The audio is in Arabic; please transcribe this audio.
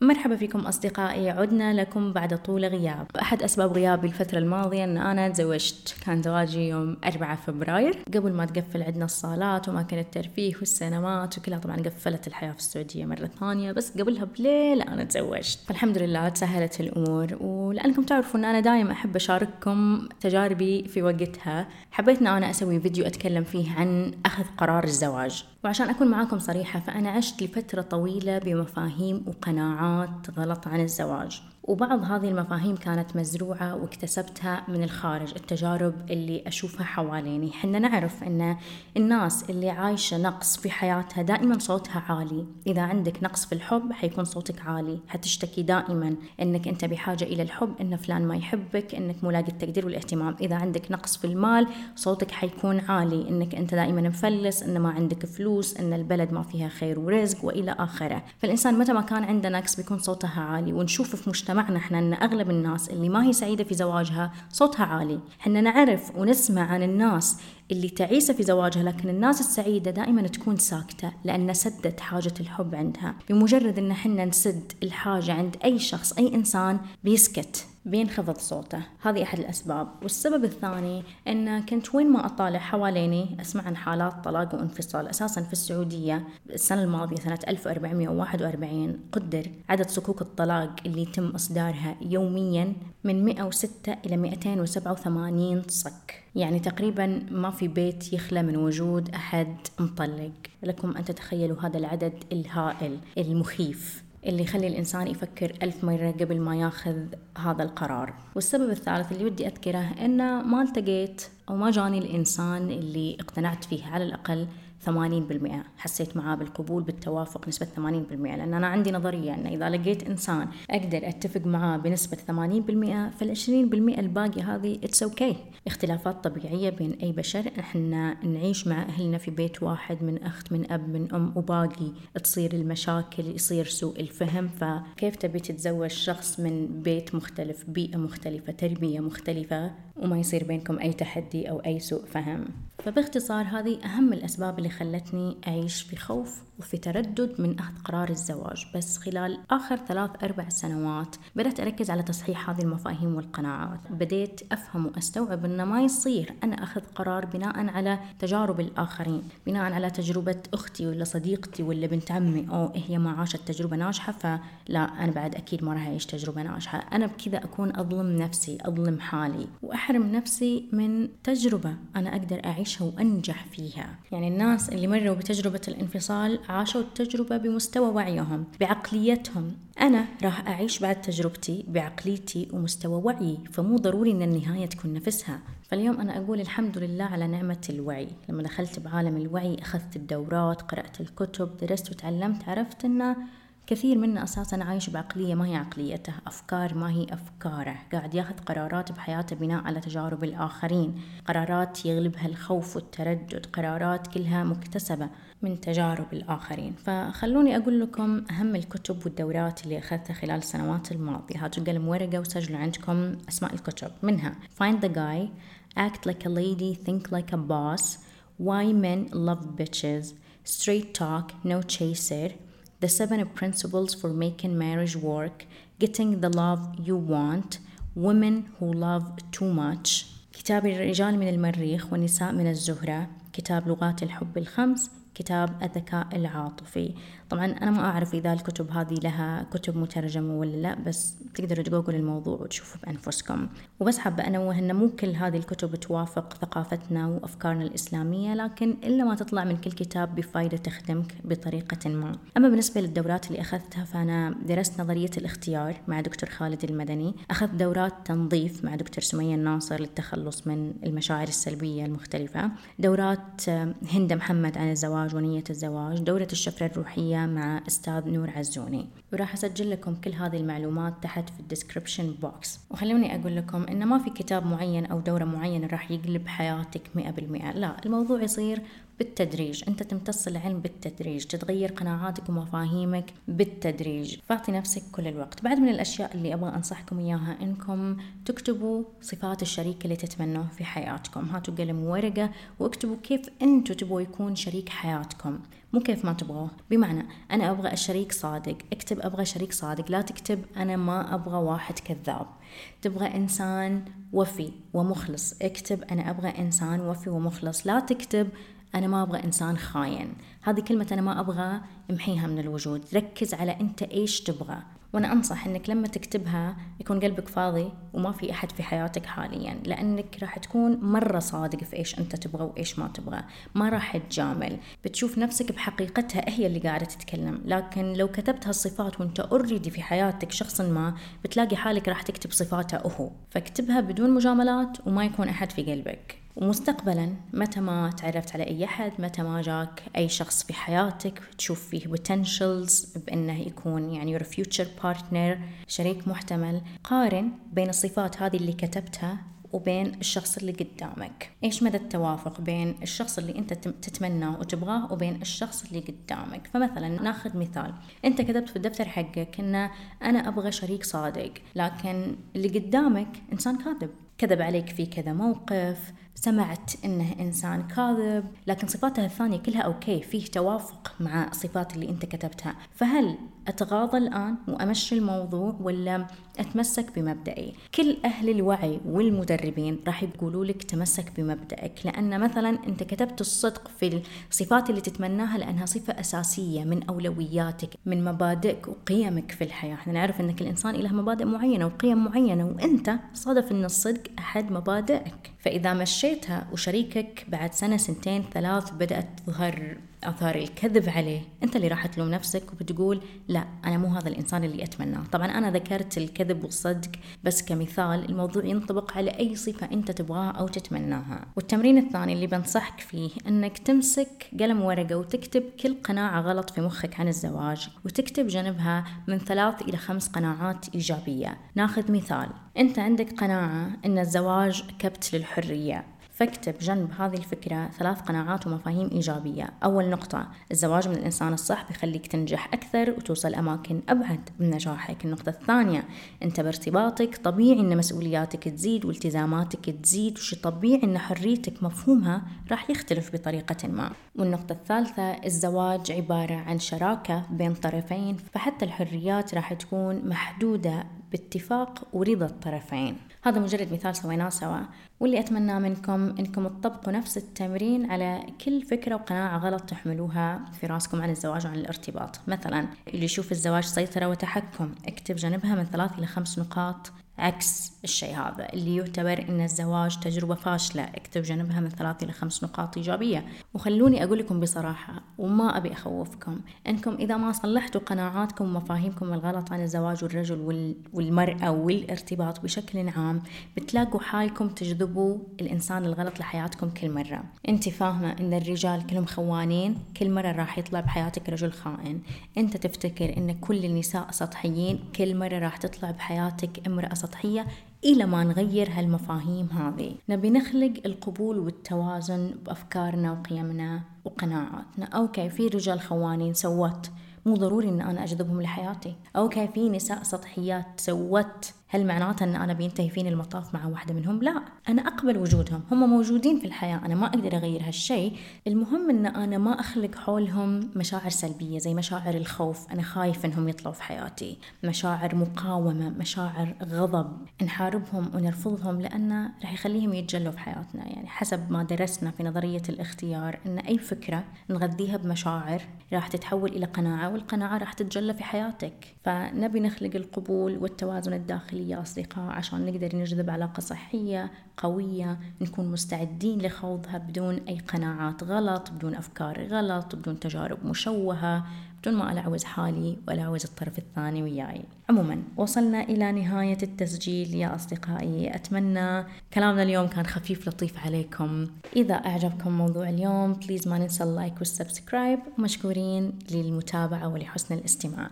مرحبا فيكم أصدقائي. عدنا لكم بعد طول غياب. أحد أسباب غيابي الفترة الماضية أن أنا تزوجت. كان زواجي يوم 4 فبراير. قبل ما تقفل عندنا الصالات وأماكن الترفيه والسينمات وكلها طبعا قفلت الحياة في السعودية مرة ثانية بس قبلها بليلة أنا تزوجت. فالحمد لله تسهلت الأمور ولأنكم تعرفوا أن أنا دائما أحب أشارككم تجاربي في وقتها. حبيت أن أنا أسوي فيديو أتكلم فيه عن أخذ قرار الزواج. وعشان أكون معاكم صريحة فأنا عشت لفترة طويلة بمفاهيم وقناعات غلط عن الزواج. وبعض هذه المفاهيم كانت مزروعة واكتسبتها من الخارج التجارب اللي أشوفها حواليني. حنا نعرف أن الناس اللي عايشة نقص في حياتها دائما صوتها عالي. إذا عندك نقص في الحب حيكون صوتك عالي. حتشتكي دائما أنك أنت بحاجة إلى الحب أن فلان ما يحبك أنك ملاقي التقدير والاهتمام. إذا عندك نقص في المال صوتك حيكون عالي أنك أنت دائما مفلس أن ما عندك فلوس أن البلد ما فيها خير ورزق وإلى آخره. فالإنسان متى ما كان عنده نقص بيكون صوتها عالي. ونشوف في مجتمع مجتمعنا إحنا إن أغلب الناس اللي ما هي سعيدة في زواجها صوتها عالي، إحنا نعرف ونسمع عن الناس اللي تعيسة في زواجها لكن الناس السعيدة دائما تكون ساكتة لأن سدت حاجة الحب عندها، بمجرد إن إحنا نسد الحاجة عند أي شخص أي إنسان بيسكت بينخفض صوته. هذه أحد الأسباب. والسبب الثاني أن كنت وين ما أطالع حواليني أسمع عن حالات طلاق وانفصال أساسا في السعودية السنة الماضية سنة 1441 قدر عدد صكوك الطلاق اللي يتم إصدارها يوميا من 106 إلى 287 صك. يعني تقريبا ما في بيت يخلى من وجود أحد مطلق. لكم أن تتخيلوا هذا العدد الهائل المخيف اللي يخلي الإنسان يفكر ألف مرة قبل ما ياخذ هذا القرار. والسبب الثالث اللي ودي أذكره إنه ما التقيت أو ما جاني الإنسان اللي اقتنعت فيه على الأقل 80% حسيت معاه بالقبول بالتوافق نسبة 80% لأن أنا عندي نظرية أن إذا لقيت إنسان أقدر أتفق معاه بنسبة 80% فال 20% الباقي هذه it's okay okay. اختلافات طبيعية بين أي بشر. إحنا نعيش مع أهلنا في بيت واحد من أخت من أب من أم وباقي تصير المشاكل يصير سوء الفهم. فكيف تبي تتزوج شخص من بيت مختلف بيئة مختلفة تربية مختلفة وما يصير بينكم أي تحدي أو أي سوء فهم؟ فباختصار هذه أهم الأسباب اللي خلتني أعيش في خوف وفي تردد من أخذ قرار الزواج. بس خلال آخر ثلاث أربع سنوات بدأت أركز على تصحيح هذه المفاهيم والقناعات. بديت أفهم وأستوعب أنه ما يصير أنا أخذ قرار بناء على تجارب الآخرين بناء على تجربة أختي ولا صديقتي ولا بنت عمي. أو هي ما عاشت تجربة ناجحة فلا أنا بعد أكيد ما راح أعيش تجربة ناجحة. أنا بكذا أكون أظلم نفسي أظلم حالي وأحرم نفسي من تجربة أنا أقدر أعيشها وأنجح فيها. يعني الناس اللي مروا بتجربة الانفصال عاشوا التجربة بمستوى وعيهم بعقليتهم. أنا راح أعيش بعد تجربتي بعقليتي ومستوى وعيي فمو ضروري أن النهاية تكون نفسها. فاليوم أنا أقول الحمد لله على نعمة الوعي. لما دخلت بعالم الوعي أخذت الدورات قرأت الكتب درست وتعلمت عرفت أنه كثير منا أساسا عايش بعقلية ما هي عقليته أفكار ما هي أفكاره. قاعد ياخذ قرارات بحياته بناء على تجارب الآخرين. قرارات يغلبها الخوف والتردد قرارات كلها مكتسبة من تجارب الآخرين. فخلوني أقول لكم أهم الكتب والدورات اللي أخذتها خلال السنوات الماضية. هاتوا قلم ورقة وسجلوا عندكم أسماء الكتب. منها Find the Guy Act Like a Lady Think Like a Boss. Why Men Love Bitches? Straight Talk No Chaser. The Seven Principles for Making Marriage Work Getting the Love You Want Women Who Love Too Much كتاب الرجال من المريخ والنساء من الزهرة كتاب لغات الحب الخمس كتاب الذكاء العاطفي. طبعا أنا ما أعرف إذا الكتب هذه لها كتب مترجمة ولا لا بس تقدروا تجوجل الموضوع وتشوفوا بأنفسكم. وبس حابة أنوه أن مو كل هذه الكتب توافق ثقافتنا وأفكارنا الإسلامية لكن إلا ما تطلع من كل كتاب بفائدة تخدمك بطريقة ما. أما بالنسبة للدورات اللي أخذتها فأنا درست نظرية الاختيار مع دكتور خالد المدني. أخذت دورات تنظيف مع دكتور سمية الناصر للتخلص من المشاعر السلبية المختلفة. دورات هند محمد عن الزواج ونية الزواج دورة الشفرة الروحية مع أستاذ نور عزوني. وراح أسجل لكم كل هذه المعلومات تحت في ال description box. وخلوني أقول لكم إن ما في كتاب معين أو دورة معينة راح يقلب حياتك مئة بالمئة. لا الموضوع يصير بالتدريج. أنت تمتص العلم بالتدريج تتغير قناعاتك ومفاهيمك بالتدريج. فاعطي نفسك كل الوقت. بعد من الأشياء اللي أبغى أنصحكم إياها إنكم تكتبوا صفات الشريك اللي تتمنوه في حياتكم. هاتوا قلم وورقة واكتبوا كيف أنتوا تبغوا يكون شريك حياتكم. مو كيف ما تبغوه. بمعنى أنا أبغى الشريك صادق. اكتب أبغى شريك صادق. لا تكتب أنا ما أبغى واحد كذاب. تبغى إنسان وفي ومخلص. اكتب أنا أبغى إنسان وفي ومخلص. لا تكتب أنا ما أبغى إنسان خاين. هذه كلمة أنا ما أبغى امحيها من الوجود. ركز على أنت إيش تبغى. وأنا أنصح أنك لما تكتبها يكون قلبك فاضي وما في أحد في حياتك حاليا لأنك راح تكون مرة صادق في إيش أنت تبغى وإيش ما تبغى. ما راح تجامل. بتشوف نفسك بحقيقتها هي اللي قاعدة تتكلم. لكن لو كتبت هالصفات وأنت أوريدي في حياتك شخص ما بتلاقي حالك راح تكتب صفاته هو. فاكتبها بدون مجاملات وما يكون أحد في قلبك. ومستقبلا متى ما تعرفت على أي أحد متى ما جاك أي شخص في حياتك تشوف فيه potentials بأنه يكون يعني your future partner شريك محتمل قارن بين الصفات هذه اللي كتبتها وبين الشخص اللي قدامك. إيش مدى التوافق بين الشخص اللي أنت تتمناه وتبغاه وبين الشخص اللي قدامك؟ فمثلا ناخذ مثال. أنت كتبت في الدفتر حقك إن أنا أبغى شريك صادق لكن اللي قدامك إنسان كاذب. كذب عليك في كذا موقف سمعت إنه إنسان كاذب لكن صفاته الثانية كلها أوكي فيه توافق مع الصفات اللي أنت كتبتها. فهل أتغاضى الآن وأمشي الموضوع ولا أتمسك بمبدئي كل أهل الوعي والمدربين راح يقولوا لك تمسك بمبدئك لأن مثلا أنت كتبت الصدق في الصفات اللي تتمناها لأنها صفة أساسية من أولوياتك من مبادئك وقيمك في الحياة. إحنا نعرف ان كل انسان له مبادئ معينة وقيم معينة وأنت صادف إن الصدق أحد مبادئك. فإذا مشيتها وشريكك بعد سنة سنتين ثلاث بدأت تظهر آثار الكذب عليه أنت اللي راح تلوم نفسك وبتقول لا أنا مو هذا الإنسان اللي أتمناه. طبعا أنا ذكرت الكذب والصدق بس كمثال الموضوع ينطبق على أي صفة أنت تبغاها أو تتمناها. والتمرين الثاني اللي بنصحك فيه إنك تمسك قلم ورقة وتكتب كل قناعة غلط في مخك عن الزواج وتكتب جنبها من ثلاث إلى خمس قناعات إيجابية. ناخذ مثال أنت عندك قناعة إن الزواج كبت للحرية. فاكتب جنب هذه الفكرة ثلاث قناعات ومفاهيم إيجابية. أول نقطة الزواج من الإنسان الصح بيخليك تنجح أكثر وتوصل أماكن أبعد من نجاحك. النقطة الثانية أنت بارتباطك طبيعي أن مسؤولياتك تزيد والتزاماتك تزيد وشي طبيعي أن حريتك مفهومها راح يختلف بطريقة ما. والنقطة الثالثة الزواج عبارة عن شراكة بين طرفين فحتى الحريات راح تكون محدودة باتفاق ورضا الطرفين. هذا مجرد مثال سويناه سوا. واللي أتمنى منكم إنكم تطبقوا نفس التمرين على كل فكرة وقناعة غلط تحملوها في راسكم عن الزواج وعن الارتباط. مثلا اللي يشوف الزواج سيطرة وتحكم اكتب جنبها من ثلاث إلى خمس نقاط. عكس الشيء هذا اللي يعتبر إن الزواج تجربة فاشلة اكتب جنبها من ثلاث إلى خمس نقاط إيجابية. وخلوني أقول لكم بصراحة وما أبي أخوفكم إنكم إذا ما صلحتوا قناعاتكم ومفاهيمكم الغلط عن الزواج والرجل والمرأة والارتباط بشكل عام بتلاقوا حالكم تجذبوا الإنسان الغلط لحياتكم كل مرة. أنت فاهمة إن الرجال كلهم خوانين كل مرة راح يطلع بحياتك رجل خائن. أنت تفتكر إن كل النساء سطحيين كل مرة راح تطلع بحياتك امرأة سطحية إلى ما نغير هالمفاهيم هذه. نبي نخلق القبول والتوازن بأفكارنا وقيمنا وقناعاتنا. okay في رجال خوانين so what؟ مو ضروري إن أنا أجذبهم لحياتي. okay في نساء سطحيات so what؟ هل معناته أن أنا بينتهي فيني المطاف مع واحدة منهم؟ لا أنا أقبل وجودهم. هم موجودين في الحياة أنا ما أقدر أغير هالشيء المهم أن أنا ما أخلق حولهم مشاعر سلبية زي مشاعر الخوف. أنا خايف إنهم يطلعوا في حياتي. مشاعر مقاومة مشاعر غضب. نحاربهم ونرفضهم لأن راح يخليهم يتجلوا في حياتنا. يعني حسب ما درسنا في نظرية الاختيار أن أي فكرة نغذيها بمشاعر راح تتحول إلى قناعة والقناعة راح تتجلى في حياتك. فنبي نخلق القبول والتوازن الداخلي. الداخلية أصدقاء عشان نقدر نجذب علاقة صحية قوية نكون مستعدين لخوضها بدون أي قناعات غلط بدون أفكار غلط بدون تجارب مشوهة بدون ما ألعوز حالي وألعوز الطرف الثاني وياي. عموما وصلنا إلى نهاية التسجيل يا أصدقائي. أتمنى كلامنا اليوم كان خفيف لطيف عليكم. إذا أعجبكم موضوع اليوم please ما ننسى ال like وال subscribe. ومشكورين للمتابعة ولحسن الاستماع.